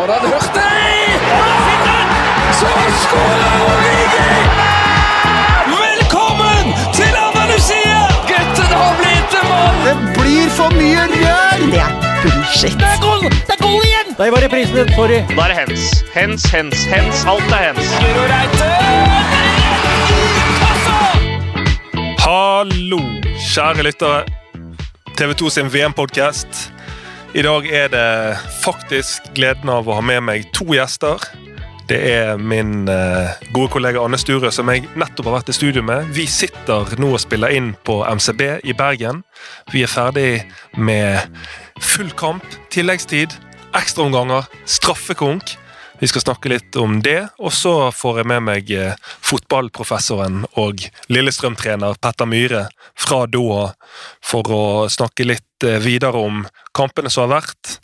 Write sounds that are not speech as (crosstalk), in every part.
Konrad Hurtig! Så skårer Origi! Velkommen til Andalusia! Gutten har blitt en mann! Det blir for mye rør! Det er bullshit. Det er goal! Det er goal igjen! Der var reprisen, sorry. Da er det hens. Hens, hens, hens. Alt er hens. Guro Reite! Hallo, kjære lyttere. TV 2 sin VM-podkast. I dag er det faktisk gleden av å ha med meg to gjester. Det er min eh, gode kollega Anne Sture, som jeg nettopp har vært i studio med. Vi sitter nå og spiller inn på MCB i Bergen. Vi er ferdig med full kamp, tilleggstid, ekstraomganger, straffekonk. Vi skal snakke litt om det, og så får jeg med meg eh, fotballprofessoren og Lillestrøm-trener Petter Myhre fra Doha for å snakke litt eh, videre om kampene som har vært.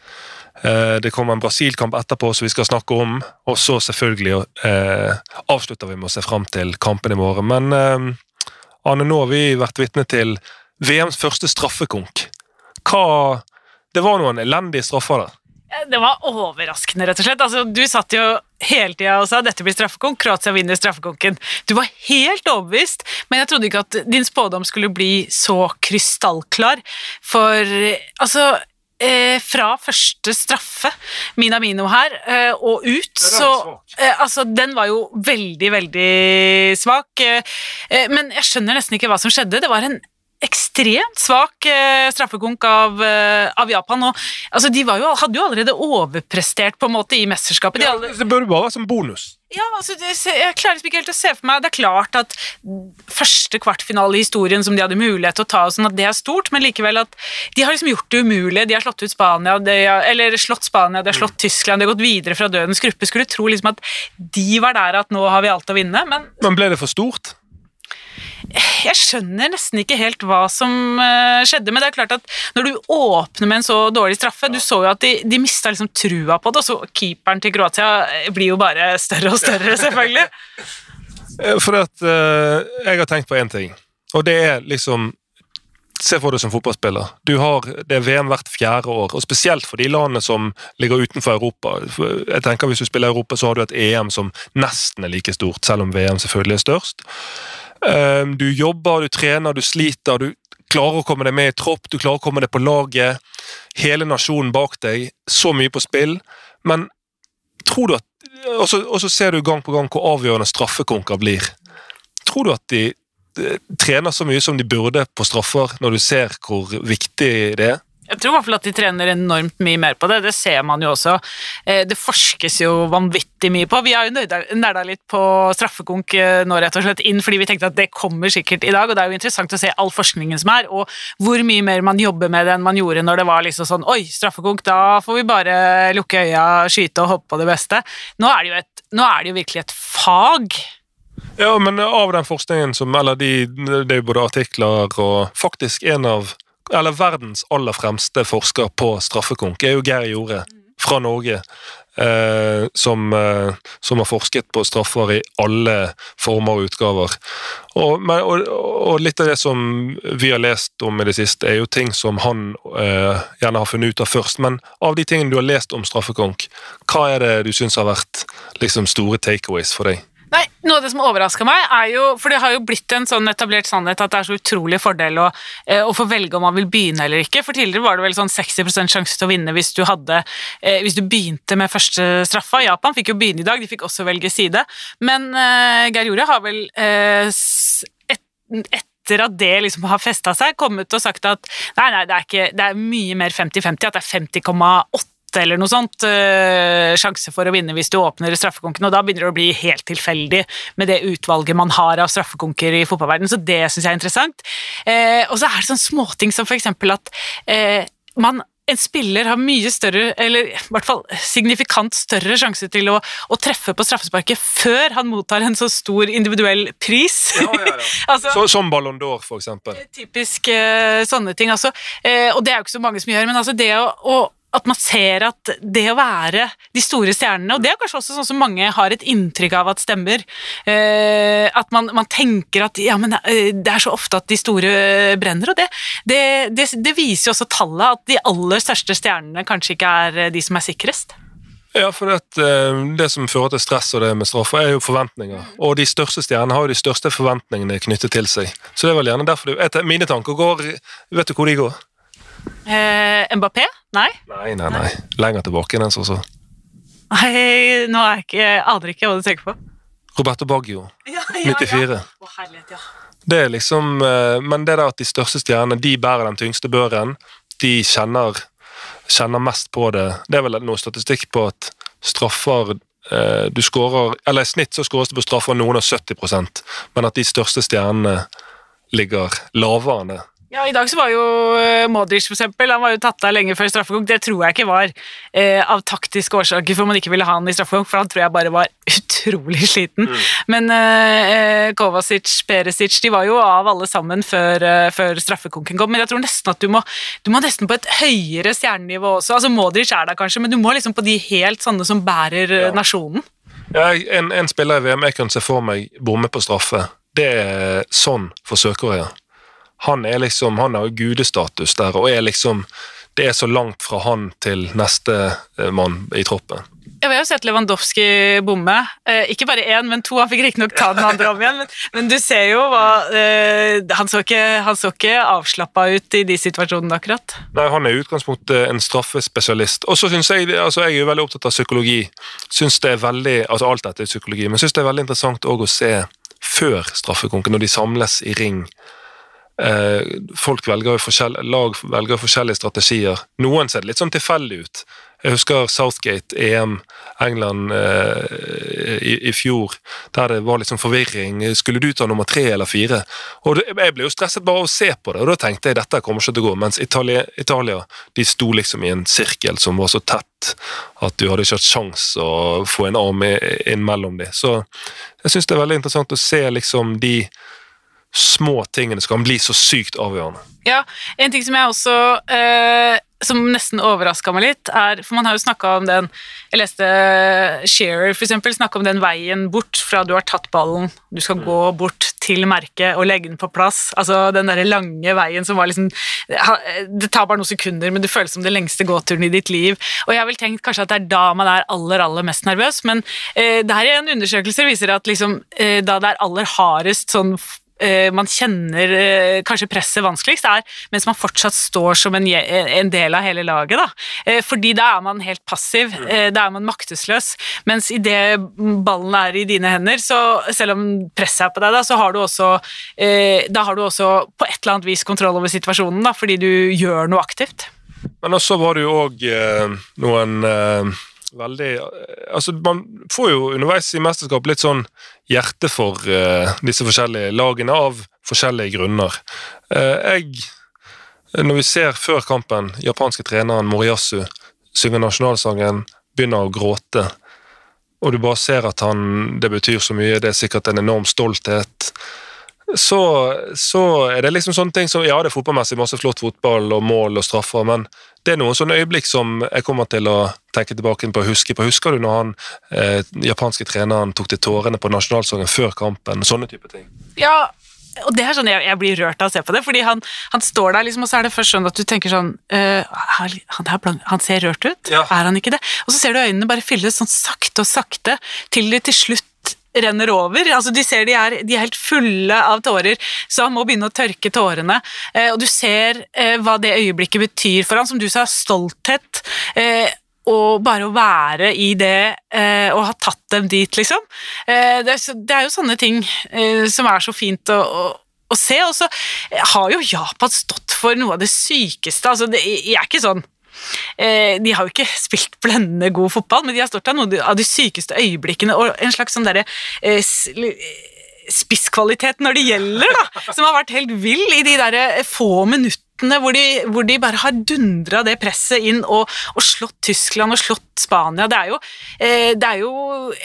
Eh, Det kommer en Brasil-kamp etterpå som vi skal snakke om, og så selvfølgelig avslutter vi med å se fram til kampen i morgen. Men Anne, nå har vi vært vitne til VMs første straffekonk. Hva Det var noen elendige straffer der. Det var overraskende, rett og slett. Altså, du satt jo hele tida og sa dette blir straffekonk, Kroatia vinner straffekonken. Du var helt overbevist, men jeg trodde ikke at din spådom skulle bli så krystallklar. For altså eh, Fra første straffe, Minamino her, eh, og ut, så eh, Altså, den var jo veldig, veldig svak. Eh, eh, men jeg skjønner nesten ikke hva som skjedde. Det var en ekstremt svak eh, straffekonk av, eh, av Japan. Og, altså, de var jo, hadde jo allerede overprestert på en måte i mesterskapet. De alle, Det burde bare være som bonus. ja, altså, det, jeg klarer liksom ikke helt å se for meg Det er klart at første kvartfinale i historien som de hadde mulighet til å ta, sånn at det er stort, men likevel at de har liksom gjort det umulige. De har slått ut Spania, har, eller slått Spania, de har slått Tyskland, de har gått videre fra dødens gruppe. Skulle tro liksom at de var der at nå har vi alt å vinne, men Men ble det for stort? Jeg skjønner nesten ikke helt hva som eh, skjedde, men det er klart at når du åpner med en så dårlig straffe Du så jo at de, de mista liksom trua på det, og så keeperen til Kroatia eh, blir jo bare større og større, selvfølgelig. (laughs) For at eh, jeg har tenkt på én ting, og det er liksom Se for deg som fotballspiller. Du har, det er VM hvert fjerde år, og spesielt for de landene som ligger utenfor Europa. Jeg tenker Hvis du spiller i Europa, så har du et EM som nesten er like stort, selv om VM selvfølgelig er størst. Eh, Du jobber, du trener, du sliter, du klarer å komme deg med i tropp, du klarer å komme deg på laget. Hele nasjonen bak deg, så mye på spill. Men tror du at Og så, ser du gang på gang hvor avgjørende straffekonker blir. Tror du at de eh, trener så mye som de burde på straffer, når du ser hvor viktig det er? Jeg tror i hvert fall at de trener enormt mye mer på det. Det ser man jo også. Eh, Det forskes jo vanvittig mye på. Vi har jo nerda- litt på straffekonk eh, nå rett og slett inn, fordi vi tenkte at det kommer sikkert i dag, og det er jo interessant å se all forskningen som er, og hvor mye mer man jobber med det enn man gjorde når det var liksom sånn Oi, straffekonk, da får vi bare lukke øya, skyte og hoppe på det beste. Nå er det jo, et, nå er det jo virkelig et fag. Ja, men av den forskningen som Eller de, det er jo både artikler og faktisk en av Eller verdens aller fremste forsker på straffekonk er jo Geir Jorde fra Norge. Eh, som, eh, som har forsket på straffer i alle former og utgaver. Og, men, og, og litt av det som vi har lest om i det siste, er jo ting som han eh, gjerne har funnet ut av først. Men av de tingene du har lest om straffekonk, hva er det du syns har vært liksom, store takeaways for deg? Nei, Noe av det som overraska meg, er jo For det har jo blitt en sånn etablert sannhet at det er så utrolig fordel å, eh, å få velge om man vil begynne eller ikke. For tidligere var det vel sånn 60 sjanse til å vinne hvis du hadde eh, Hvis du begynte med første straffa. Japan fikk jo begynne i dag, de fikk også velge side. Men eh, Geir Jorde har vel eh, et, et, etter at det liksom har festa seg, kommet og sagt at nei, nei, det er, ikke, det er mye mer 50-50, at det er 50,8 eller noe sånt, eh, sjanse for å vinne hvis du åpner straffekonken, og da begynner det å bli helt tilfeldig med det utvalget man har av straffekonker i fotballverdenen, så det syns jeg er interessant. Eh, og så er det sånne småting som eksempel at eh, man en spiller har mye større, eller i hvert fall signifikant større sjanse til å, å treffe på straffesparket før han mottar en så stor individuell pris. (laughs) altså, Så, som Ballon d'Or, for eksempel. typisk eh, sånne ting. Altså, eh, og det er jo ikke så mange som gjør, men altså det å, å at man ser at det å være de store stjernene, og det er kanskje også sånn som mange har et inntrykk av at stemmer, eh, at man, man tenker at ja, men eh, det er så ofte at de store brenner, og det, det, det, det viser jo også tallet at de aller største stjernene kanskje ikke er eh, de som er sikrest. Ja, for det, det som fører til stress og det med straffer, er jo forventninger. Og de største stjernene har jo de største forventningene knyttet til seg. Så det er vel gjerne derfor du, Mine tanker går Vet du hvor de går? Eh, Mbappé? Nei? Nei, nei, nei. Lenger tilbake enn så. så. Nei, nå er jeg ikke, aner ikke hva du tenker på. Roberto Baggio, (laughs) Ja, 94. Å, herlighet, ja. Det er liksom eh, Men det der at de største stjernene de bærer den tyngste børen, de kjenner, kjenner mest på det. Det er vel noe statistikk på at straffer eh, du skårer, eller I snitt så skåres det på straffer noen av 70% men at de største stjernene ligger lavere enn det. Ja, I dag så var jo eh, Modric for eksempel, han var jo tatt av lenge før straffekonk. Det tror jeg ikke var eh, av taktiske årsaker for man ikke ville ha han i straffekonk, for han tror jeg bare var (laughs) utrolig sliten. Men eh, Kovacic, Peresic, de var jo av alle sammen før, eh, før straffekonken kom. Men jeg tror nesten at du må, du må nesten på et høyere stjernenivå også. Altså Modric er der kanskje, men du må liksom på de helt sånne som bærer eh, Ja. nasjonen. Ja, en, en spiller i VM jeg kan se for meg bomme på straffe, det er sånn for Sør-Korea. Han er liksom, han har gudestatus der, og er liksom Det er så langt fra han til neste eh, mann i troppen. Jeg har jo sett Lewandowski bomme. Eh, ikke bare én, men to. Han fikk riktignok ta den andre om igjen, men, men du ser jo hva eh, Han så ikke, han så ikke avslappa ut i de situasjonene, akkurat. Nei, Han er i utgangspunktet en straffespesialist. Og så synes Jeg altså jeg er jo veldig opptatt av psykologi. Synes det er veldig, altså Alt dette er psykologi, men syns det er veldig interessant også å se før straffekonken, når de samles i ring. Eh, folk velger forskjell, Lag velger forskjellige strategier. Noen ser det litt sånn tilfeldig ut. Jeg husker Southgate, EM, England eh, i, i fjor, der det var sånn forvirring. Skulle du ta nummer tre eller fire? Og Jeg ble jo stresset bare av å se på det, og da tenkte jeg dette kommer ikke til å gå. Mens Italia, Italia de sto liksom i en sirkel som var så tett at du hadde ikke hatt sjans å få en arm inn mellom dem. Så jeg syns det er veldig interessant å se liksom de små tingene som kan bli så sykt avgjørende. Ja, En ting som jeg også eh, som nesten overraska meg litt, er For man har jo snakka om den Jeg leste Shearer for eksempel, snakka om den veien bort fra du har tatt ballen, du skal gå bort til merket og legge den på plass. Altså den derre lange veien som var liksom Det tar bare noen sekunder, men det føles som den lengste gåturen i ditt liv. Og jeg har vel tenkt kanskje at det er da man er aller, aller mest nervøs, men eh, i en undersøkelse viser at liksom eh, da det er aller hardest sånn eh, man kjenner eh, kanskje presset vanskeligst, er mens man fortsatt står som en, en del av hele laget. Da. Eh, fordi da er man helt passiv, eh, da er man maktesløs. Mens idet ballen er i dine hender, så selv om presset er på deg, da, så har du også, eh, da har du også på et eller annet vis kontroll over situasjonen, da, fordi du gjør noe aktivt. Men også var det jo òg eh, noen eh, veldig eh, Altså, man får jo underveis i mesterskap litt sånn hjerte for uh, disse forskjellige lagene av forskjellige grunner. Uh, jeg Når vi ser før kampen japanske treneren Moriyasu synge nasjonalsangen, begynner å gråte, og du bare ser at han Det betyr så mye, det er sikkert en enorm stolthet så, så er det liksom sånne ting som Ja, det er fotballmessig masse flott fotball og mål og straffer, men det er noen sånne øyeblikk som jeg kommer til å tenke tilbake på og huske på. Husker du når han eh, japanske treneren tok til tårene på nasjonalsangen før kampen? Sånne type ting. Ja, og det er sånn jeg, jeg blir rørt av å se på det, fordi han, han står der, liksom, og så er det først sånn at du tenker sånn øh, han, han, blank, han ser rørt ut, Ja. er han ikke det? Og så ser du øynene bare fylles sånn sakte og sakte, til de til slutt renner over. Altså, de ser de er, de er helt fulle av tårer, så han må begynne å tørke tårene. Eh, og du ser eh, hva det øyeblikket betyr for han, som du sa, stolthet. Eh, og bare å være i det eh, og ha tatt dem dit, liksom. Eh, det, er, det er jo sånne ting eh, som er så fint å, å, å se. Og så har jo Japan stått for noe av det sykeste. Altså, det jeg er ikke sånn De har jo ikke spilt blendende god fotball, men de har stått av noen av de sykeste øyeblikkene og en slags sånn derre eh, spisskvalitet når det gjelder, da, som har vært helt vill i de der eh, få minuttene hvor de, hvor de bare har dundra det presset inn og, og slått Tyskland og slått Spania. Det er jo, eh, det er jo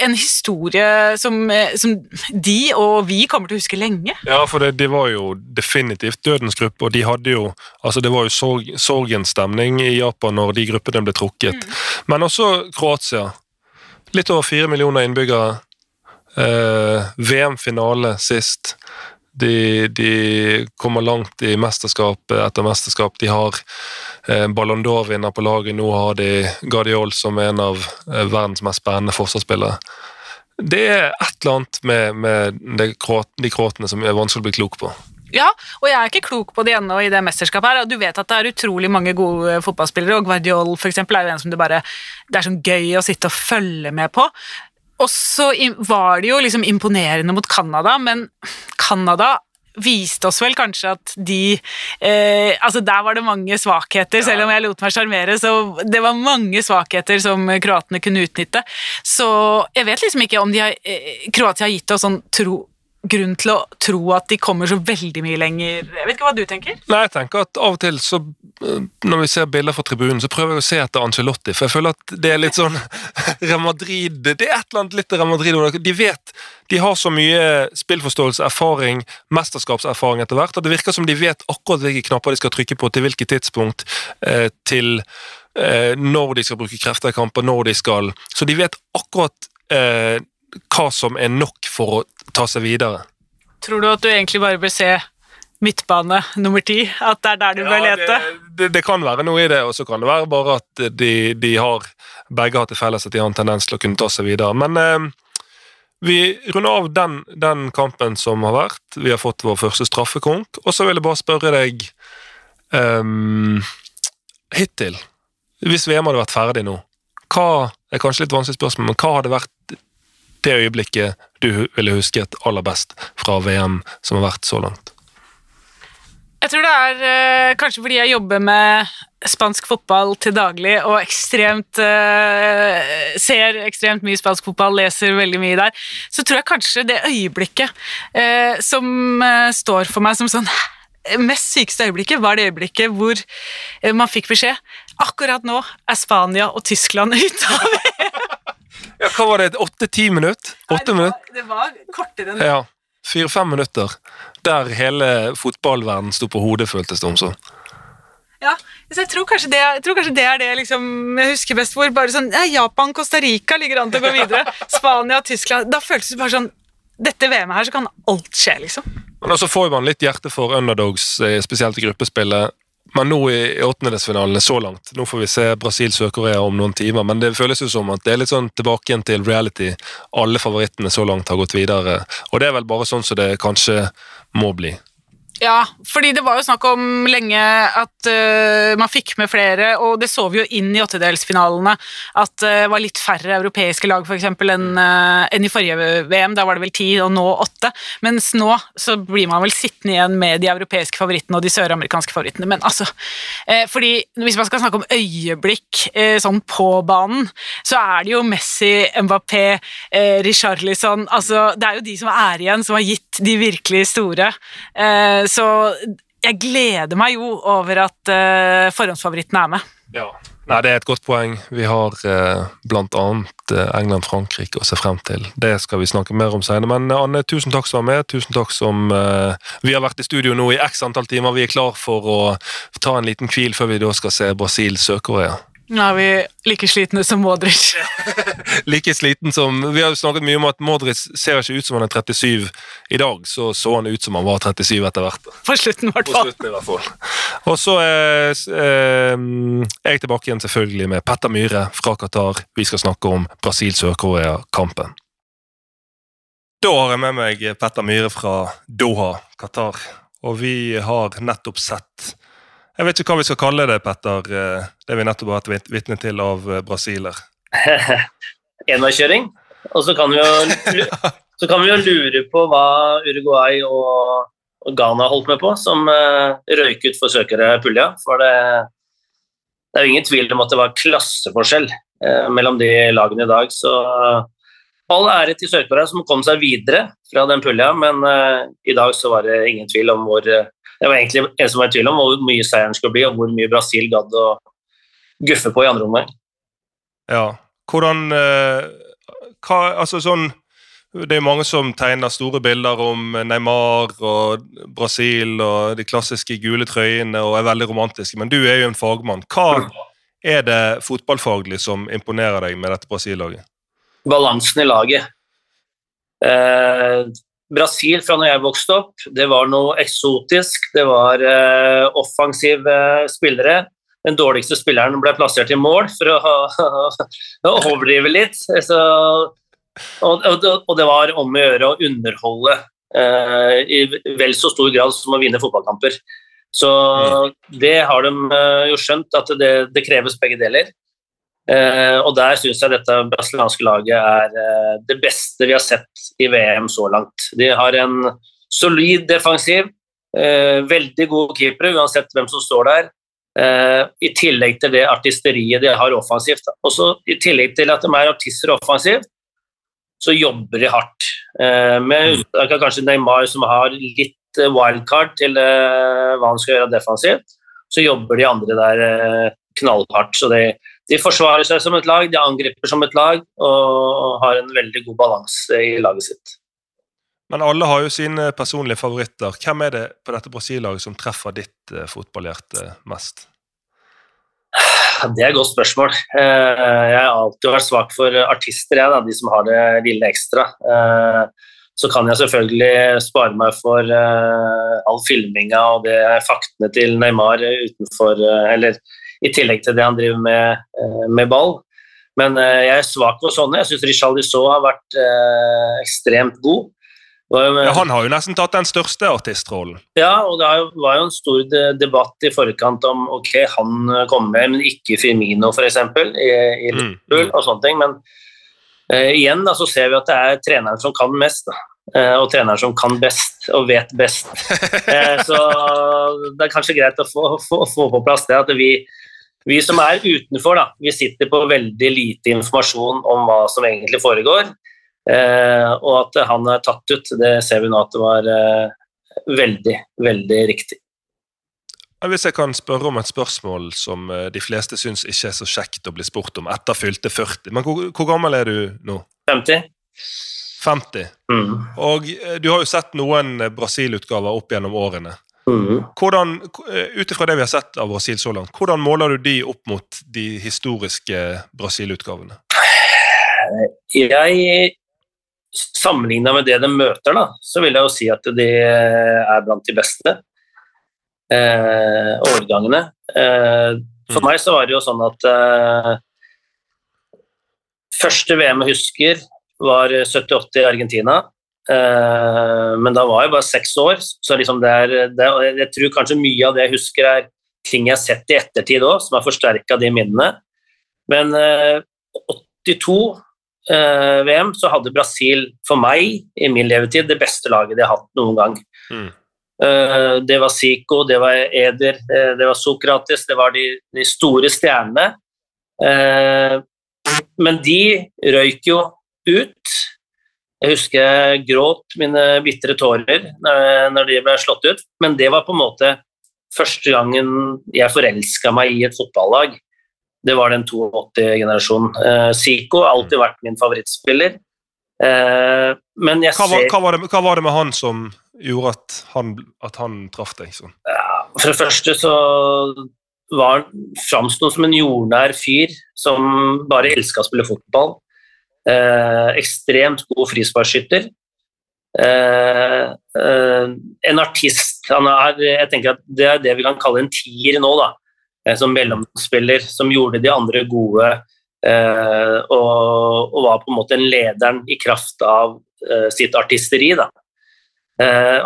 en historie som, eh, som de og vi kommer til å huske lenge. Ja, for det, de var jo definitivt dødens gruppe, og de hadde jo altså Det var jo sorg, sorgens stemning i Japan når de gruppene ble trukket. Men også Kroatia. Litt over fire millioner innbyggere. Eh, VM-finale sist. De, de kommer langt i mesterskap etter mesterskap. De har eh, Ballon d'Or-vinner på laget. Nå har de Guardiol som en av eh, verdens mest spennende forsvarsspillere. Det er et eller annet med, med de, kråt, de kråtene som er vanskelig å bli klok på. Ja, og jeg er ikke klok på det ennå i det mesterskapet her. Du vet at det er utrolig mange gode fotballspillere, og Guardiol for eksempel, er jo en som det bare Det er sånn gøy å sitte og følge med på. Og så var det jo liksom imponerende mot Canada, men Canada viste oss vel kanskje at de eh, Altså, der var det mange svakheter, selv om jeg lot meg sjarmere, så det var mange svakheter som kroatene kunne utnytte. Så jeg vet liksom ikke om de har eh, Kroatia har gitt oss sånn tro grunn til å tro at de kommer så veldig mye lenger. Jeg vet ikke hva du tenker? Nei, jeg tenker at av og til så eh, Når vi ser bilder fra tribunen, så prøver jeg å se etter Ancelotti, for jeg føler at det er litt sånn (laughs) Real Madrid Det er et eller annet litt Real Madrid. De vet De har så mye spillforståelse, erfaring, mesterskapserfaring etter hvert, at det virker som de vet akkurat hvilke knapper de skal trykke på, til hvilket tidspunkt, eh, til eh, når de skal bruke krefter i kamper, når de skal Så de vet akkurat hva som er nok for å ta seg videre. Tror du at du egentlig bare bør se midtbane nummer ti? At det er der du bør lete? Det, det, det kan være noe i det, og så kan det være bare at de, de har begge har til felles at de har en tendens til å kunne ta seg videre. Men eh, vi runder av den, den kampen som har vært. Vi har fått vår første straffekonk, og så vil jeg bare spørre deg ehm, Hittil, hvis VM hadde vært ferdig nå, hva det er kanskje litt vanskelig spørsmål, men hva hadde vært det øyeblikket du ville husket aller best fra VM som har vært så langt? Jeg tror det er eh, kanskje fordi jeg jobber med spansk fotball til daglig og ekstremt eh, ser ekstremt mye spansk fotball, leser veldig mye der, så tror jeg kanskje det øyeblikket eh, som eh, står for meg som sånn mest sykeste øyeblikket, var det øyeblikket hvor man fikk beskjed akkurat nå er Spania og Tyskland ute av (laughs) Ja, hva var det? Åtte-ti minutter? Åtte minutter? Det var kortere enn det. Ja. Fire-fem minutter. Der hele fotballverdenen sto på hodet, føltes det om sånn. Ja, så jeg tror det, jeg tror kanskje det er det liksom, jeg husker best hvor bare sånn, ja, Japan, Costa Rica ligger an til å gå videre. (laughs) Spania, Tyskland. Da føltes det bare sånn Dette VM-et her, så kan alt skje, liksom. Men også får man litt hjerte for underdogs, eh, spesielt i gruppespillet. Men nå i åttendedelsfinalene så langt Nå får vi se Brasil-Sør-Korea om noen timer, men det føles jo som at det er litt sånn tilbake igjen til reality. Alle favorittene så langt har gått videre, og det er vel bare sånn som det kanskje må bli. Ja, fordi det var jo snakk om lenge at uh, man fikk med flere, og det så vi jo inn i åttedelsfinalene, at det det var litt færre europeiske lag for eksempel enn uh, enn i forrige VM, da var det vel ti, og nå åtte, mens nå så blir man vel sittende igjen med de europeiske favorittene og de søramerikanske favorittene, men altså, eh, fordi hvis man skal snakke om øyeblikk sånn på banen, så er det jo Messi, Mbappé, eh, Richarlison, altså det er jo de som er igjen, som har gitt de virkelig store, eh, så jeg gleder meg jo over at uh, forhåndsfavoritten er med. Ja. Nei, Det er et godt poeng. Vi har uh, blant annet eh, England-Frankrike å se frem til. Det skal vi snakke mer om senere. Men eh, Anne, tusen takk som var med. Tusen takk som uh, Vi har vært i studio nå i x antall timer. Vi er klar for å ta en liten hvil før vi da skal se Brasil-Sør-Korea. Nå er vi like slitne som Modric. (laughs) Like sliten som Vi har snakket mye om at Modric ser ikke ut som han er 37. I dag så så han ut som han var 37 etter hvert. På slutten, i hvert På fall. slutten i hvert fall. Og så er eh, er jeg tilbake igjen selvfølgelig med Petter Myhre fra Qatar. Vi skal snakke om Brasil-Sør-Korea-kampen. Da har jeg med meg Petter Myhre fra Doha, Qatar. Og vi har nettopp sett Jeg vet ikke hva vi skal kalle det, Petter. eh, Det vi nettopp har vært vit- vitne til av eh, brasiler. (laughs) enveiskjøring. Og så kan, vi jo, (laughs) så kan vi jo lure på hva Uruguay og Ghana holdt med på, som uh, røyk ut for søkere pulja. For det, det er jo ingen tvil om at det var klasseforskjell eh, mellom de lagene i dag. Så all ære til Sør-Korea som kom seg videre fra den pulja, men eh, i dag så var det ingen tvil om hvor eh, Det var egentlig en som var i tvil om hvor mye seieren skulle bli, og hvor mye Brasil gadd å guffe på i andre omgang. Ja. Hvordan eh, hva, Altså sånn Det er mange som tegner store bilder om Neymar og Brasil og de klassiske gule trøyene og er veldig romantiske, men du er jo en fagmann. Hva er det fotballfaglig som imponerer deg med dette Brasil-laget? balansen i laget. Eh, Brasil fra når jeg vokste opp, det var noe eksotisk. Det var eh, offensive spillere. Den dårligste spilleren ble plassert i mål, for å, å overdrive litt. Så, og, og, og, det var om å gjøre å underholde eh, i vel så stor grad som å vinne fotballkamper. Så det har de eh, jo skjønt, at det, det kreves begge deler. Eh, og der syns jeg dette brasilianske laget er eh, det beste vi har sett i VM så langt. De har en solid defensiv, eh, veldig gode keepere uansett hvem som står der. Eh, I tillegg til det artisteriet de har offensivt. Også I tillegg til at de er artister offensivt, så jobber de hardt. Eh, med unntak kanskje Neymar, som har litt wildcard til hva han skal gjøre defensivt, så jobber de andre der knallhardt. Så det, de forsvarer seg som et lag, de angriper som et lag og har en veldig god balanse i laget sitt. Men alle har jo sine personlige favoritter. Hvem er det på dette Brasil-laget som treffer ditt eh, fotballhjerte mest? Det er et godt spørsmål. Eh, jeg har alltid vært svak for artister, jeg, da, de som har det lille ekstra. Eh, så kan jeg selvfølgelig spare meg for all filminga og det faktene til Neymar utenfor Eller i tillegg til det han driver med, eh, med ball. Men eh, jeg er svak for sånne. Jeg syns Richarlison har vært eh, ekstremt god. Ja, han har jo nesten tatt den største artistrollen. Ja, og det var jo en stor debatt i forkant om ok, han kommer med, men ikke Firmino f.eks. i, i mm, Liverpool mm. og sånne ting. Men uh, igjen da, så ser vi at det er treneren som kan mest. Da. Uh, og treneren som kan best og vet best. uh, (laughs) så det er kanskje greit å få, få, få på plass det at vi, vi som er utenfor, da, vi sitter på veldig lite informasjon om hva som egentlig foregår. Eh, og at han er tatt ut, det ser vi nå at det var eh, veldig, veldig riktig. Hvis jeg kan spørre om et spørsmål som eh, de fleste syns ikke er så kjekt å bli spurt om etter fylte 40. Men hvor, hvor gammel er du nå? 50. 50. Mm. Og eh, du har jo sett noen Brasil-utgaver opp gjennom årene. Mm. Hvordan, eh, Ut ifra det vi har sett av Brasil så langt, hvordan måler du de opp mot de historiske Brasil-utgavene? Jeg Sammenligna med det de møter, da, så vil jeg jo si at de er blant de beste eh, årgangene. Eh, for mm. meg så var det jo sånn at eh, Første VM jeg husker, var 78 i Argentina. Uh, men da var jeg bare seks år, så liksom det er, det, jeg tror kanskje mye av det jeg husker, er ting jeg har sett i ettertid òg, som har forsterka de minnene. Men uh, 82 uh, VM så hadde Brasil for meg i min levetid det beste laget de har hatt noen gang. Mm. Eh, det var Zico, det var Eder, eh, det var Sokrates, det var de, de store stjernene. men de røyk jo ut jeg husker jeg gråt mine bitre tårer når de ble slått ut, men det var på en måte første gangen jeg forelska meg i et fotballag. Det var den 82-generasjonen. Uh, Zico har alltid vært min favorittspiller. Uh, men jeg hva var, hva, var det, hva var, det, med han som gjorde at han, at han traff deg sånn? Ja, for det første så var han framsto som en jordnær fyr som bare elska å spille fotball. Eh, ekstremt god frisparkskytter. Eh, eh, en artist han er, Jeg tenker at det er det vi kan kalle en tier nå, da. Eh, som mellomspiller, som gjorde de andre gode eh, og, og, var på en måte en lederen i kraft av eh, sitt artisteri. da.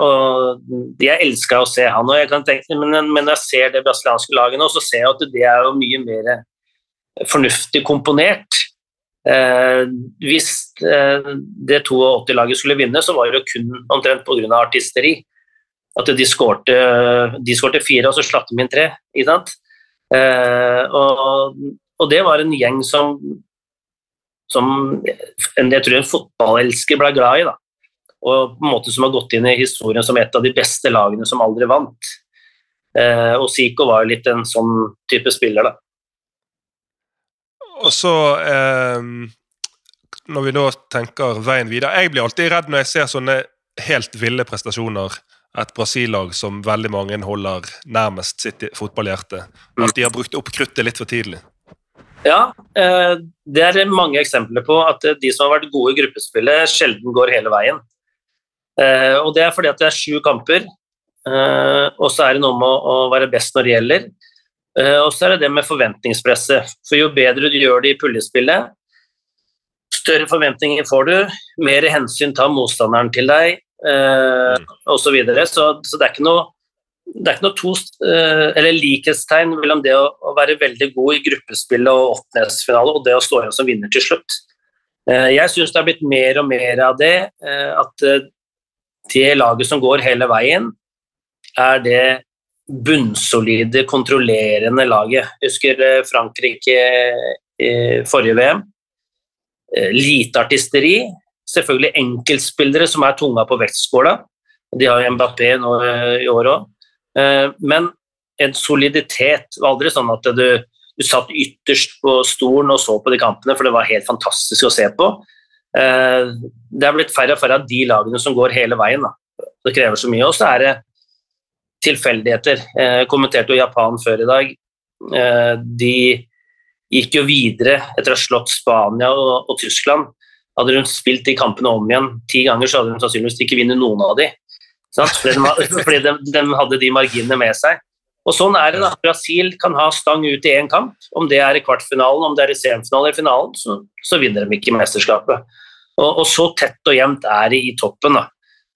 og Jeg elska å se han, og jeg kan tenke, men, men jeg ser det brasilianske laget nå, så ser jeg at det er jo mye mer fornuftig komponert. Eh, hvis eh, det 82-laget skulle vinne, så var det kun omtrent pga. artisteri. At de skårte, de skårte fire, og så slapp de inn tre. Ikke sant? Eh, og, og, det var en gjeng som, som jeg tror en fotballelsker ble glad i. da. Og på en måte som har gått inn i historien som et av de beste lagene som aldri vant. Eh, og Zico var jo litt en sånn type spiller, da. Og så eh, Når vi da tenker veien videre Jeg blir alltid redd når jeg ser sånne helt ville prestasjoner. Et Brasil-lag som veldig mange holder nærmest sitt fotballhjerte. At de har brukt opp kruttet litt for tidlig. Ja, eh, det er mange eksempler på at de som har vært gode i gruppespillet, sjelden går hele veien. Eh, og det er fordi at det er sju kamper, eh, og så er det noe med å, være best når det gjelder. Eh, og så er det det med forventningspresset. For jo bedre du gjør det i puljespillet, større forventninger får du, mer hensyn tar motstanderen til deg, eh, osv. Så, videre. så Så det er ikke noe det er ikke noe to, eh, eller likhetstegn mellom det å, å, være veldig god i gruppespillet og åttendedelsfinale og det å stå igjen som vinner til slutt. Eh, jeg syns det har blitt mer og mer av det. At det laget som går hele veien, er det bunnsolide, kontrollerende laget. Jeg husker Frankrike i forrige VM. Lite artisteri. Selvfølgelig enkeltspillere som er tunga på vektskåla. De har jo Mbappé nå i år òg. Eh, men en soliditet. Det var aldri sånn at du, du, satt ytterst på stolen og så på de kampene, for det var helt fantastisk å se på. Eh, det er blitt færre og færre av de lagene som går hele veien. Da. Det krever så mye. Og så er det tilfeldigheter. Jeg kommenterte jo Japan før i dag. Eh, de gikk jo videre etter å ha slått Spania og, og Tyskland. Hadde hun spilt de kampene om igjen ti ganger, så hadde hun sannsynligvis ikke vunnet noen av de. Fordi, de, (laughs) fordi de, de, hadde de marginene med seg. Og sånn er det da. Brasil kan ha stang ut i én kamp. Om det er i kvartfinalen, om det er i semifinalen eller finalen, så, så, vinner de ikke mesterskapet. Og, og, så tett og jevnt er de i toppen da,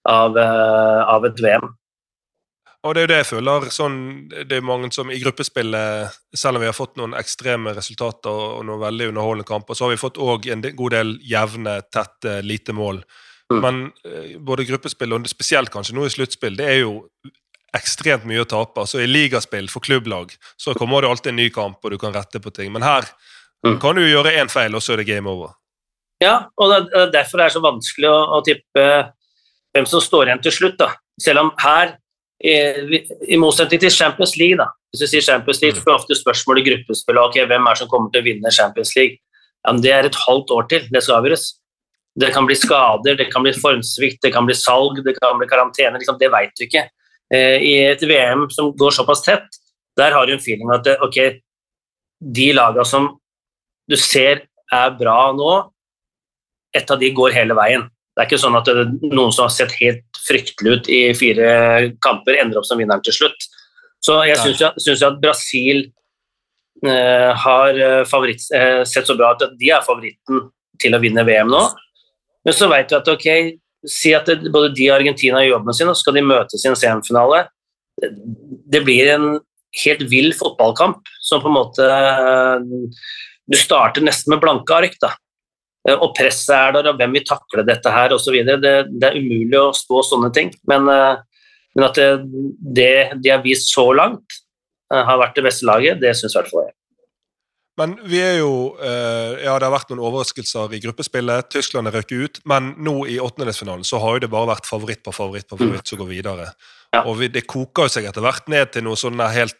av, uh, av, et VM. Og Det er jo det jeg føler. Sånn, det er mange som i gruppespillet, selv om vi har fått noen ekstreme resultater og noen veldig underholdende kamper, så har vi fått òg en god del jevne, tette, lite mål. Mm. Men eh, både gruppespill og spesielt kanskje nå i sluttspill, det er jo ekstremt mye å tape. Altså I ligaspill for klubblag så kommer det alltid en ny kamp, og du kan rette på ting. Men her mm. kan du gjøre én feil, og så er det game over. Ja, og det er derfor det er så vanskelig å, å tippe hvem som står igjen til slutt. da. Selv om her, i, i motsetning til Champions League, da. hvis du sier Champions League, mm. får ofte spørsmål i gruppespillet ok, hvem er som kommer til å vinne Champions League. Ja, men Det er et halvt år til det skal avgjøres. Det kan bli skader, det kan bli formsvikt, det kan bli salg, det kan bli karantene. Liksom, det vet du ikke. Eh, I et VM som går såpass tett, der har du en feeling at ok, de lagene som du ser er bra nå, et av de går hele veien. Det er ikke sånn at noen som har sett helt fryktelig ut i fire kamper, ender opp som vinneren til slutt. Så jeg syns at Brasil eh, har eh, favoritt, eh, sett så bra ut at de er favoritten til å vinne VM nå. Men så vet du at ok, si at det, både de og Argentina gjør jobben sin, og så skal de møtes i en semifinale. Det blir en helt vill fotballkamp som på en måte Du starter nesten med blanke ark. da. Og presset er der, og hvem vil takle dette her osv. Det, det er umulig å spå sånne ting. Men, men at det, det, de har vist så langt, har vært det beste laget, det syns i hvert fall jeg. Men vi er jo eh, Ja, det har vært noen overraskelser i gruppespillet. Tyskland er røket ut. Men nå i åttendedelsfinalen så har jo det bare vært favoritt på favoritt på favoritt som går videre. Ja. Og vi, det koker jo seg etter hvert ned til noen sånne helt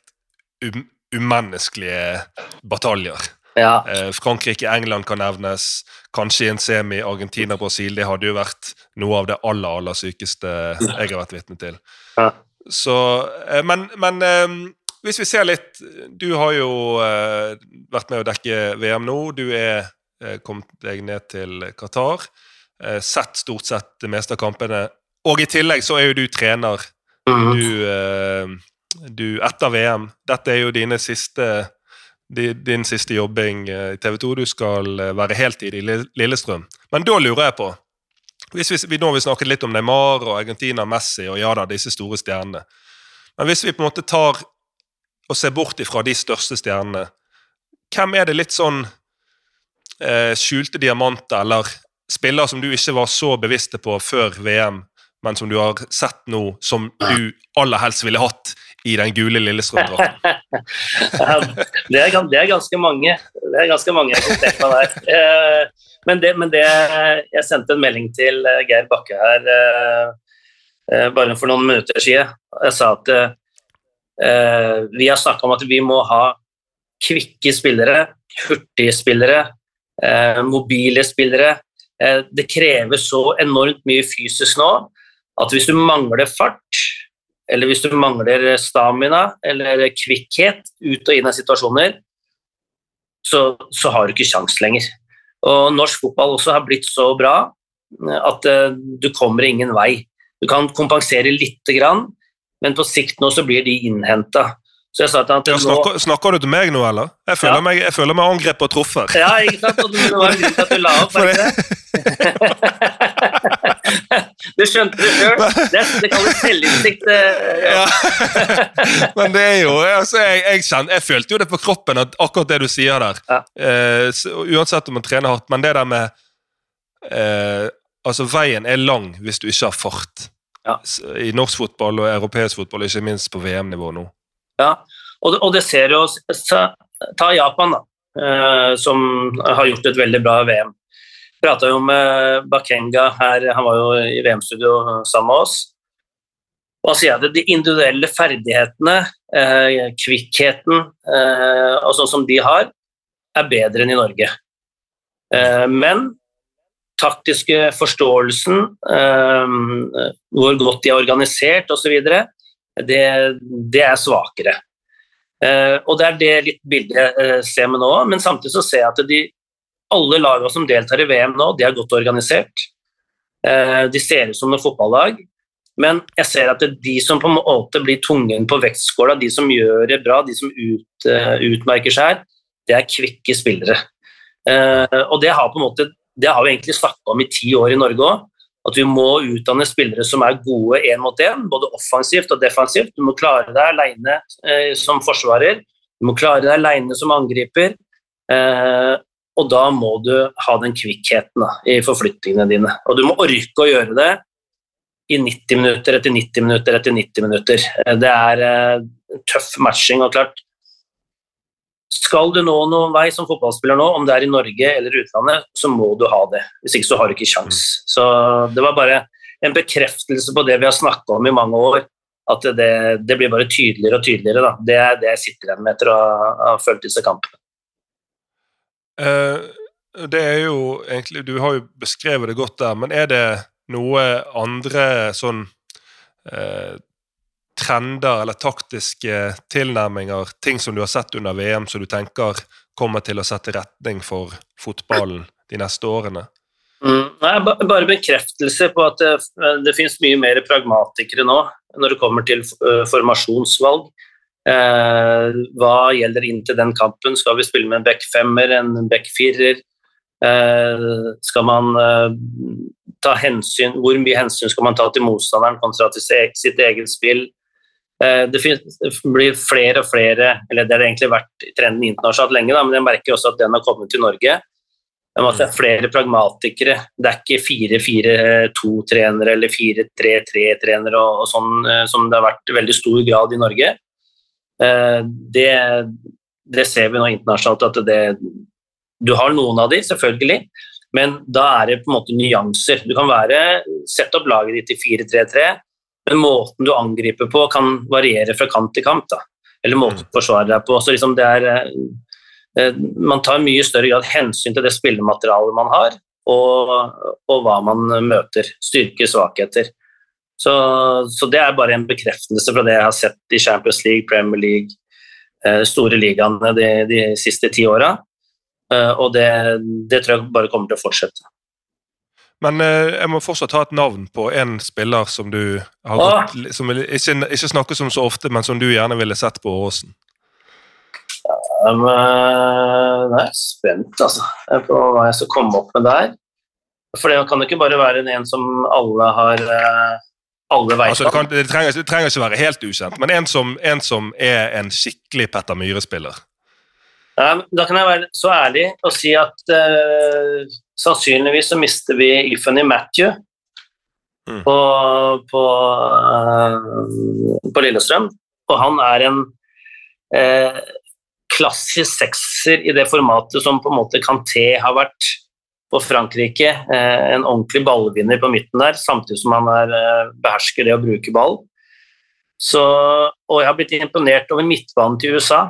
um, umenneskelige bataljer. Ja. Eh, Frankrike-England kan nevnes. Kanskje i en semi Argentina-Brasil. Det hadde jo vært noe av det aller, aller sykeste jeg har vært vitne til. Ja. Så, eh, men, men eh, hvis vi ser litt Du har jo vært med å dekke VM nå. Du er kommet deg ned til Qatar. Sett stort sett det meste av kampene. Og i tillegg så er jo du trener. Mm. Du, du Etter VM. Dette er jo dine siste din siste jobbing i TV 2. Du skal være heltid i Lillestrøm. Men da lurer jeg på hvis vi, Nå har vi snakket litt om Neymar og Argentina, Messi og ja da, disse store stjernene. Men hvis vi på en måte tar og ser bort ifra de største stjernene, hvem er det litt sånn eh, skjulte diamanter, eller spillere som du ikke var så bevisste på før VM, men som du har sett nå, som du aller helst ville hatt i den gule Lillestrøm-drakten? (laughs) det, det, er ganske mange. Det er ganske mange jeg kan tenke meg der. Eh, men det, men det, Jeg sendte en melding til eh, Geir Bakke her eh, bare for noen minutter siden. Jeg sa at vi har snakka om at vi må ha kvikke spillere, hurtige spillere, mobile spillere. Det krever så enormt mye fysisk nå at hvis du mangler fart, eller hvis du mangler stamina eller kvikkhet ut og inn av situasjoner, så, så har du ikke sjans lenger. Og norsk fotball også har blitt så bra at du kommer ingen vei. Du kan kompensere lite grann, men på sikt nå så blir de innhenta. Så jeg sa til han til Ja, nå snakker, snakker du til meg nå, eller? Jeg føler Ja. meg, jeg føler meg angrepet og truffet. Ja, ikke sant? Og det var en at du la opp, var ikke? (laughs) Du skjønte det sjøl. Det, det kalles selvinnsikt. eh, Ja. (laughs) Men det er jo altså, jeg, jeg, kjenner, jeg følte jo det på kroppen, at akkurat det du sier der. Eh, uansett om man trener hardt, men det der med uh, Altså, veien er lang hvis du ikke har fart. Ja. I norsk fotball og europeisk fotball, ikke minst på VM-nivå nå. Ja, og det, og det ser jo Ta Japan, da, eh, som har gjort et veldig bra VM. Prata jo med Bakenga her, han var jo i VM-studio sammen med oss. Og han sier at de individuelle ferdighetene, eh, kvikkheten eh, og sånn som de har, er bedre enn i Norge. Eh, men taktiske forståelsen, eh, hvor godt de er organisert osv., det, det er svakere. Eh, og det er det litt bildet jeg eh, ser med nå, men samtidig så ser jeg at de, alle lagene som deltar i VM nå, de er godt organisert. Eh, de ser ut som noen fotballag, men jeg ser at det er de som på en måte blir tungen på vektskåla, de som gjør det bra, de som ut, utmerker seg her, det er kvikke spillere. Og det har, på en måte, det har vi egentlig snakka om i ti år i Norge òg. At vi må utdanne spillere som er gode én mot én, både offensivt og defensivt. Du må klare deg alene eh, som forsvarer, du må klare deg alene som angriper. Eh, og da må du ha den kvikkheten da, i forflytningene dine. Og du må orke å gjøre det i 90 minutter etter 90 minutter etter 90 minutter. Eh, Det er eh, tøff matching. og klart skal du nå noen vei som fotballspiller nå, om det er i Norge eller utlandet, så må du ha det. Hvis ikke så har du ikke kjangs. Så det var bare en bekreftelse på det vi har snakka om i mange år. At det, det blir bare tydeligere og tydeligere. Da. Det er det jeg sitter igjen med etter å ha, fulgt disse kampene. Uh, det er jo egentlig Du har jo beskrevet det godt der, men er det noe andre sånn eh, trender eller taktiske tilnærminger, ting som du har sett under VM som du tenker kommer til å sette retning for fotballen de neste årene? Mm, nei, bare bekreftelse på at det, det finnes mye mer pragmatikere nå når det kommer til eh, formasjonsvalg. Eh, hva gjelder inn til den kampen? Skal vi spille med en back femmer, en back firer? Eh, skal man eh, ta hensyn Hvor mye hensyn skal man ta til motstanderen kontra til sitt eget spill? Eh, det, blir flere og flere, eller det har egentlig vært trenden internasjonalt lenge, da, men jeg merker også at den har kommet til Norge. Det er flere pragmatikere. Det er ikke 4-4-2-trenere eller 4-3-3-trenere og, og sånn eh, som det har vært i veldig stor grad i Norge. Eh, Det, det ser vi nå internasjonalt at det Du har noen av de, selvfølgelig, men da er det på en måte nyanser. Du kan være, sette opp laget ditt i 4-3-3, men måten du angriper på kan variere fra kamp til kamp. Da. Eller måten du forsvarer deg på. Så liksom det er eh, Eh, man tar mye større grad hensyn til det spillematerialet man har, og, og hva man møter. Styrker, svakheter. Så, så det er bare en bekreftelse fra det jeg har sett i Champions League, Premier League, eh, store ligaene de, de siste ti åra. Og det, det tror jeg bare kommer til å fortsette. Men eh, jeg må fortsatt ha et navn på en spiller som du har gått, som ikke, ikke snakkes om så ofte, men som du gjerne ville sett på Åråsen. Jeg eh, nå er spent altså, på hva jeg skal komme opp med der. For det kan jo ikke bare være en som alle har eh, alle vet Altså, det, kan, det, trenger, det trenger ikke være helt ukjent, men en som, en som er en skikkelig Petter Myhre-spiller. Ja, da kan jeg være så ærlig og si at eh, sannsynligvis så mister vi Ifany Matthew Mm. på, på, eh, på Lillestrøm. Og han er en eh, klassisk sekser i det formatet som på en måte Kanté har vært på Frankrike. Eh, en ordentlig ballvinner på midten der, samtidig som han er, eh, behersker det å bruke ball. Så, og jeg har blitt imponert over midtbanen til USA.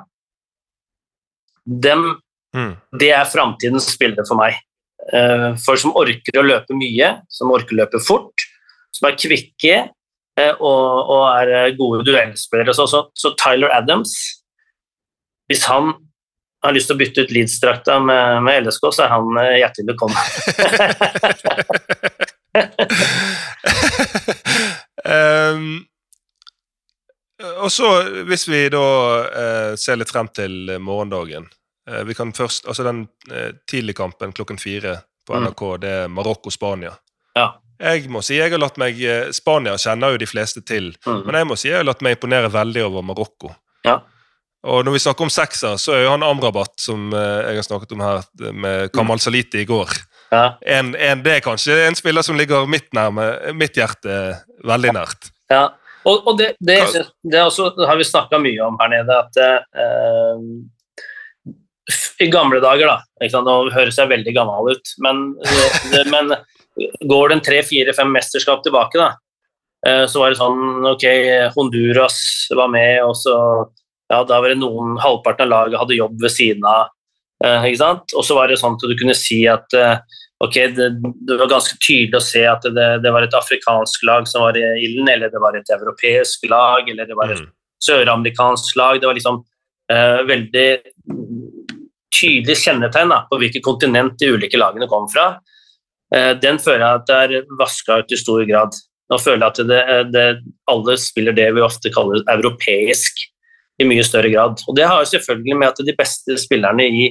Dem Mm. det er framtidens bilde for meg. Eh, Folk som orker å løpe mye, som orker å løpe fort, som er kvikke eh, og, og er eh, gode duellspillere. Så, sånn, så, så, Tyler Adams, hvis han har lyst til å bytte ut Leeds-drakta med, med, LSK, så er han hjertelig velkommen. um, (laughs) og så, hvis vi da uh, ser litt frem til morgendagen vi kan først, altså Den eh, tidligkampen klokken fire på Mm. NRK, det er Marokko-Spania. Ja. Jeg må si jeg har latt meg eh, Spania kjenner jo de fleste til, Mm. men jeg må si jeg har latt meg imponere veldig over Marokko. Ja. Og når vi snakker om sekser, så er jo han Amrabat, som eh, jeg har snakket om her, med Kamal Saliti i går ja. en, en, Det er kanskje en spiller som ligger mitt, nærme, mitt hjerte veldig nært. Ja, og, og det, det, det, det, også, har vi snakka mye om her nede, at eh, i gamle dager, da ikke sant? Nå høres jeg veldig gammel ut, men, det, (laughs) men går det en tre, fire, fem mesterskap tilbake, da, eh, så var det sånn Ok, Honduras var med, og så ja, da var det noen Halvparten av laget hadde jobb ved siden av. eh, ikke sant? Og så var det sånn at du kunne si at eh, ok, det, det var ganske tydelig å se at det, det var et afrikansk lag som var i ilden, eller det var et europeisk lag, eller det var et Mm. søramerikansk lag. Det var liksom uh, veldig tydelig kjennetegn på hvilket kontinent de ulike lagene kom fra. Eh, den føler jeg at det er vaska ut i stor grad. Nå føler jeg at det, det, alle spiller det vi ofte kaller europeisk i mye større grad. Og det har jo selvfølgelig med at de beste spillerne i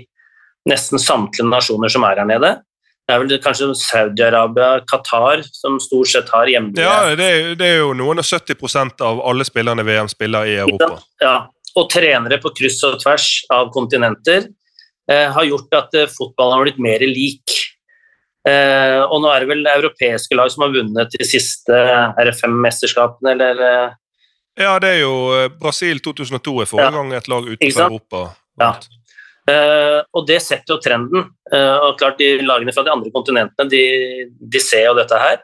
nesten samtlige nasjoner som er her nede, det er vel kanskje Saudi-Arabia, Qatar, som stort sett har hjemme. Ja, det er, det er jo noen og 70% av alle spillerne VM spiller i Europa. Ja, og trenere på kryss og tvers av kontinenter eh, har gjort at eh, fotballen har blitt mer lik. Eh, og nå er det vel europeiske lag som har vunnet de siste RFM-mesterskapene, eller, Ja, det er jo eh, Brasil 2002 er forrige Ja. gang et lag utenfor? Europa. Ja. Eh, og det setter jo trenden. Eh, og klart De lagene fra de andre kontinentene de, de ser jo dette her.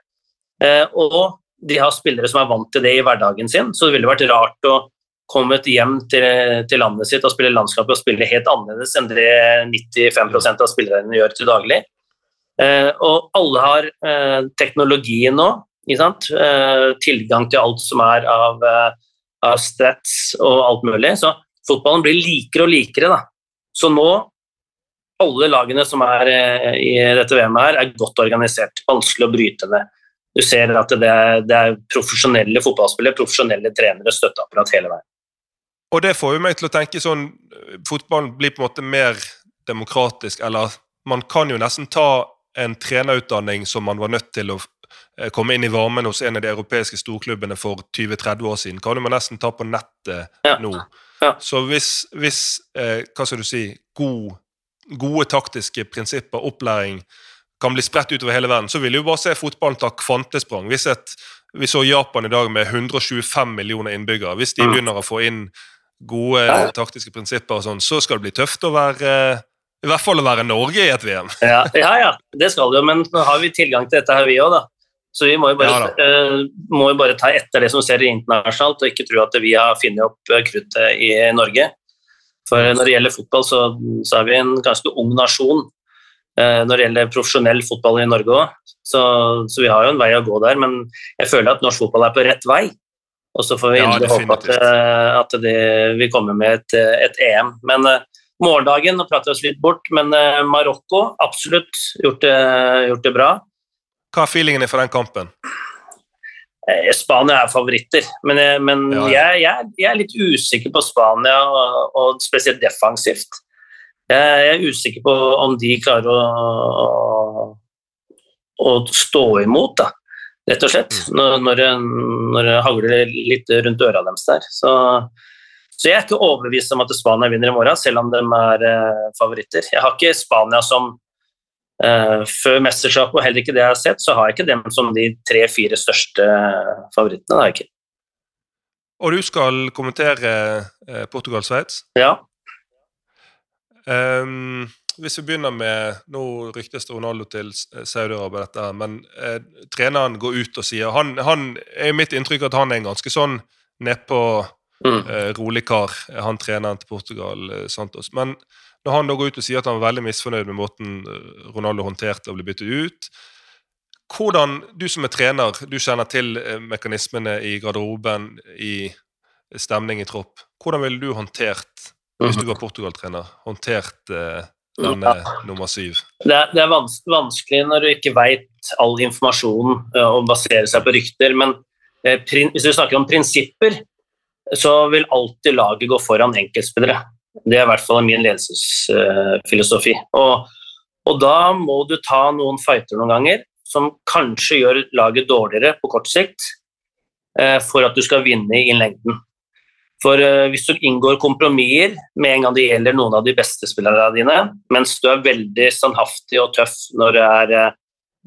Eh, og de har spillere som er vant til det i hverdagen sin, så det ville vært rart å komme hjem til, til landet sitt og spiller landskapet og spiller helt annerledes enn det 95% av spillerne gjør til daglig. Eh, og alle har eh, teknologien nå? Eh, tilgang til alt som er av, eh, av stats og alt mulig. Så fotballen blir likere og likere. da. Så nå, alle lagene som er eh, i dette VM-et her, er godt organisert. Vanskelig å bryte ned. Du ser at det er, det er profesjonelle fotballspillere, profesjonelle trenere, støtteapparat hele veien. Og det får jo meg til å tenke sånn eh, Fotballen blir på en måte mer demokratisk, eller man kan jo nesten ta en trenerutdanning som man var nødt til å eh, komme inn i varmen hos en av de europeiske storklubbene for 20-30 år siden, kan man nesten ta på nettet Ja. nå. Ja. Så hvis, hvis eh, hva skal du si, god, gode taktiske prinsipper, opplæring, kan bli spredt utover hele verden, så vil jo bare se fotballen ta kvantesprang. Hvis et, vi så Japan i dag med 125 millioner innbyggere. Hvis de Mm. begynner å få inn gode Ja. taktiske prinsipper, og sånn, så skal det bli tøft å være I hvert fall å være Norge i et VM. Ja, ja, ja, det skal det jo, men nå har vi tilgang til dette her, vi òg, da. Så vi må jo, bare, eh, må jo bare ta etter det som ser internasjonalt, og ikke tro at vi har funnet opp eh, kruttet i Norge. For når det gjelder fotball, så, så er vi en ganske ung nasjon. eh, når det gjelder profesjonell fotball i Norge òg. Så, så vi har jo en vei å gå der, men jeg føler at norsk fotball er på rett vei. Og så får vi Ja, inderlig håpe at, eh, at det vil komme med et, eh, et EM. Men uh, morgendagen, nå prater vi oss litt bort, men uh, Marokko absolutt gjort det, gjort det bra. Hva er feelingene for den kampen? Spania er favoritter, men, men Ja, ja. Jeg, jeg, jeg er litt usikker på Spania, og, og spesielt defensivt. Jeg, er usikker på om de klarer å, å stå imot, da, rett og slett, Mm. når, når, det, når det hagler litt rundt øra deres der. Så, så jeg er ikke overbevist om at Spania vinner i morgen, selv om de er eh, favoritter. Jeg har ikke Spania som eh, før mesterskapet, og heller ikke det jeg har sett, så har jeg ikke dem som de tre-fire største favorittene. Det har jeg ikke. Og du skal kommentere eh, Portugal-Sveits. Ja. Ehm, hvis vi begynner med Nå ryktes det Ronaldo til Saudi-Arabia, dette, men eh, treneren går ut og sier han, han er mitt inntrykk at han er en ganske sånn nedpå Mm. eh, rolig kar, han treneren til Portugal, eh, Santos. Men når han da går ut og sier at han var veldig misfornøyd med måten eh, Ronaldo håndterte å bli byttet ut hvordan, Du som er trener, du kjenner til eh, mekanismene i garderoben, i stemning i tropp. Hvordan ville du håndtert, hvis du var Portugal-trener, håndtert eh, denne nummer syv? Det er, det er vans vanskelig når du ikke veit all informasjonen eh, og baserer seg på rykter, men eh, hvis du snakker om prinsipper, så vil alltid laget gå foran enkeltspillere. Det er i hvert fall min ledelsesfilosofi. Og, og da må du ta noen fighter noen ganger som kanskje gjør laget dårligere på kort sikt, eh, for at du skal vinne i lengden. For uh, hvis du inngår kompromisser med en gang det gjelder noen av de beste spillerne dine, mens du er veldig standhaftig og tøff når du er uh,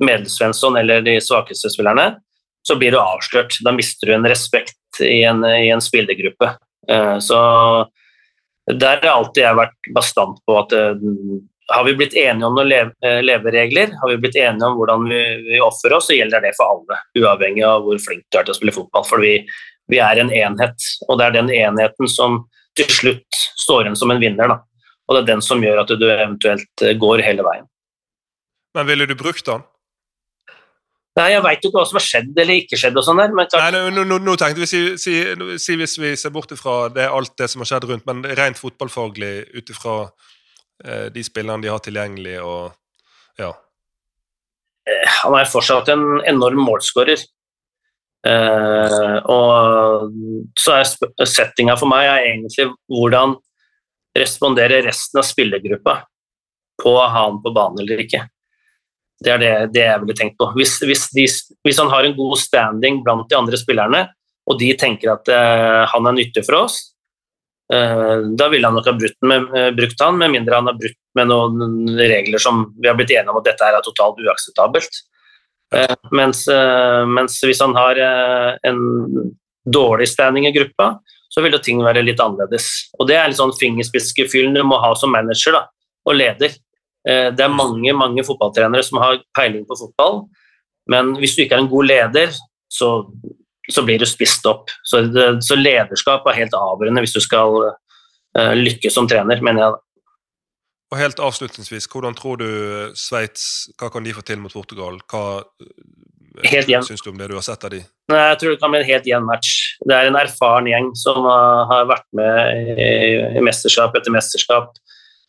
Medelsvensson eller de svakeste spillerne, så blir du avslørt. Da mister du en respekt i en, i en spillergruppe. Uh, så der har alltid jeg vært bastant på at har vi blitt enige om noen leveregler, har vi blitt enige om hvordan vi, vi oss, så gjelder det for alle, uavhengig av hvor flink du er til å spille fotball. For vi, vi er en enhet, og det er den enheten som til slutt står igjen som en vinner. Da. Og det er den som gjør at du eventuelt eh, går hele veien. Men ville du brukt den? Nei, Jeg veit jo ikke hva som har skjedd eller ikke skjedd. og sånn der, men Nei, nå, nå, nå, tenkte vi si, si, si, hvis vi ser bort fra det, alt det som har skjedd rundt, men rent fotballfaglig ut ifra eh, de spillerne de har tilgjengelig og ja. Eh, han er fortsatt en enorm målskårer. Uh, og så er settinga for meg er egentlig hvordan respondere resten av spillergruppa på å ha han på banen eller ikke. Det er det, det jeg ville tenkt på. Hvis, hvis, de, hvis, han har en god standing blant de andre spillerne, og de tenker at uh, han er nyttig for oss, uh, da ville han nok ha brukt, med, brukt, han, med mindre han har brutt med noen regler som vi har blitt enige om at dette er totalt uakseptabelt. Eh, mens, eh, mens, hvis han har eh, en dårlig standing i gruppa, så vil jo ting være litt annerledes. Og Det er litt sånn fingerspitzgefühlen du må ha som manager da, og leder. Det er mange mange fotballtrenere som har peiling på fotball, men hvis du ikke er en god leder, så, så blir du spist opp. Så, det, så, lederskap er helt avgjørende hvis du skal uh, lykkes som trener, mener jeg. da. Og helt avslutningsvis, Hvordan tror du Sveits Hva kan de få til mot Portugal? Hva helt syns du om det du har sett av de? Nei, jeg tror det kan bli en helt jevn match. Det er en erfaren gjeng som har vært med i, mesterskap etter mesterskap.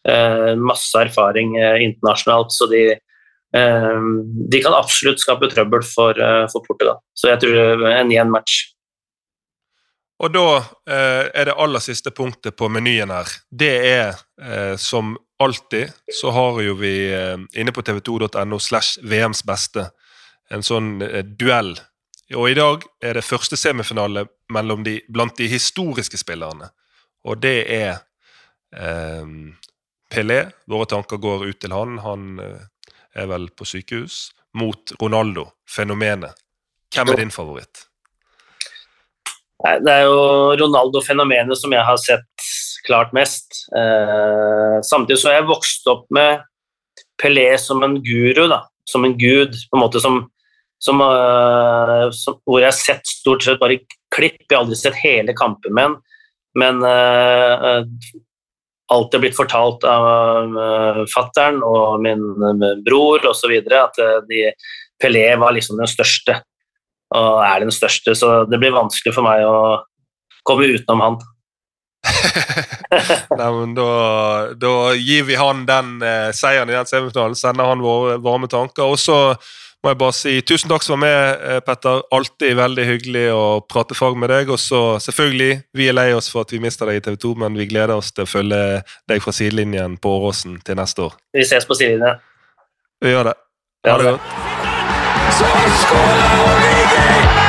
Eh, masse erfaring eh, internasjonalt, så de, eh, de kan absolutt skape trøbbel for, for Portugal. Så jeg tror en jevn match. Og da eh, er det aller siste punktet på menyen her. Det er eh, som alltid så har jo vi eh, inne på tv2.no slash VMs beste en sånn eh, duell. Og i dag er det første semifinale mellom de, blant de historiske spillerne. Og det er eh, Pelé. Våre tanker går ut til han. Han eh, er vel på sykehus. Mot Ronaldo, fenomenet. Hvem er din favoritt? Det er jo Ronaldo-fenomenet som jeg har sett klart mest. Eh, samtidig så har jeg vokst opp med Pelé som en guru, da. som en gud, på en måte som, som, uh, som Hvor jeg har sett stort sett bare klipp, jeg har aldri sett hele kampen ham, men uh, alt er blitt fortalt av uh, fattern og min bror osv. at de, Pelé var liksom den største, og er den største, så det blir vanskelig for meg å komme utenom han. (laughs) Nei, men da, da, gir vi han den eh, seieren i den semifinalen. Sender han våre varme tanker. Og så må jeg bare si tusen takk som var med, eh, Petter. Alltid veldig hyggelig å prate fag med deg. Og så selvfølgelig, vi er lei oss for at vi mister deg i TV 2, men vi gleder oss til å følge deg fra sidelinjen på Åråsen til neste år. Vi ses på sidelinjen. Vi gjør det. Ha det godt. Så skåler Origi!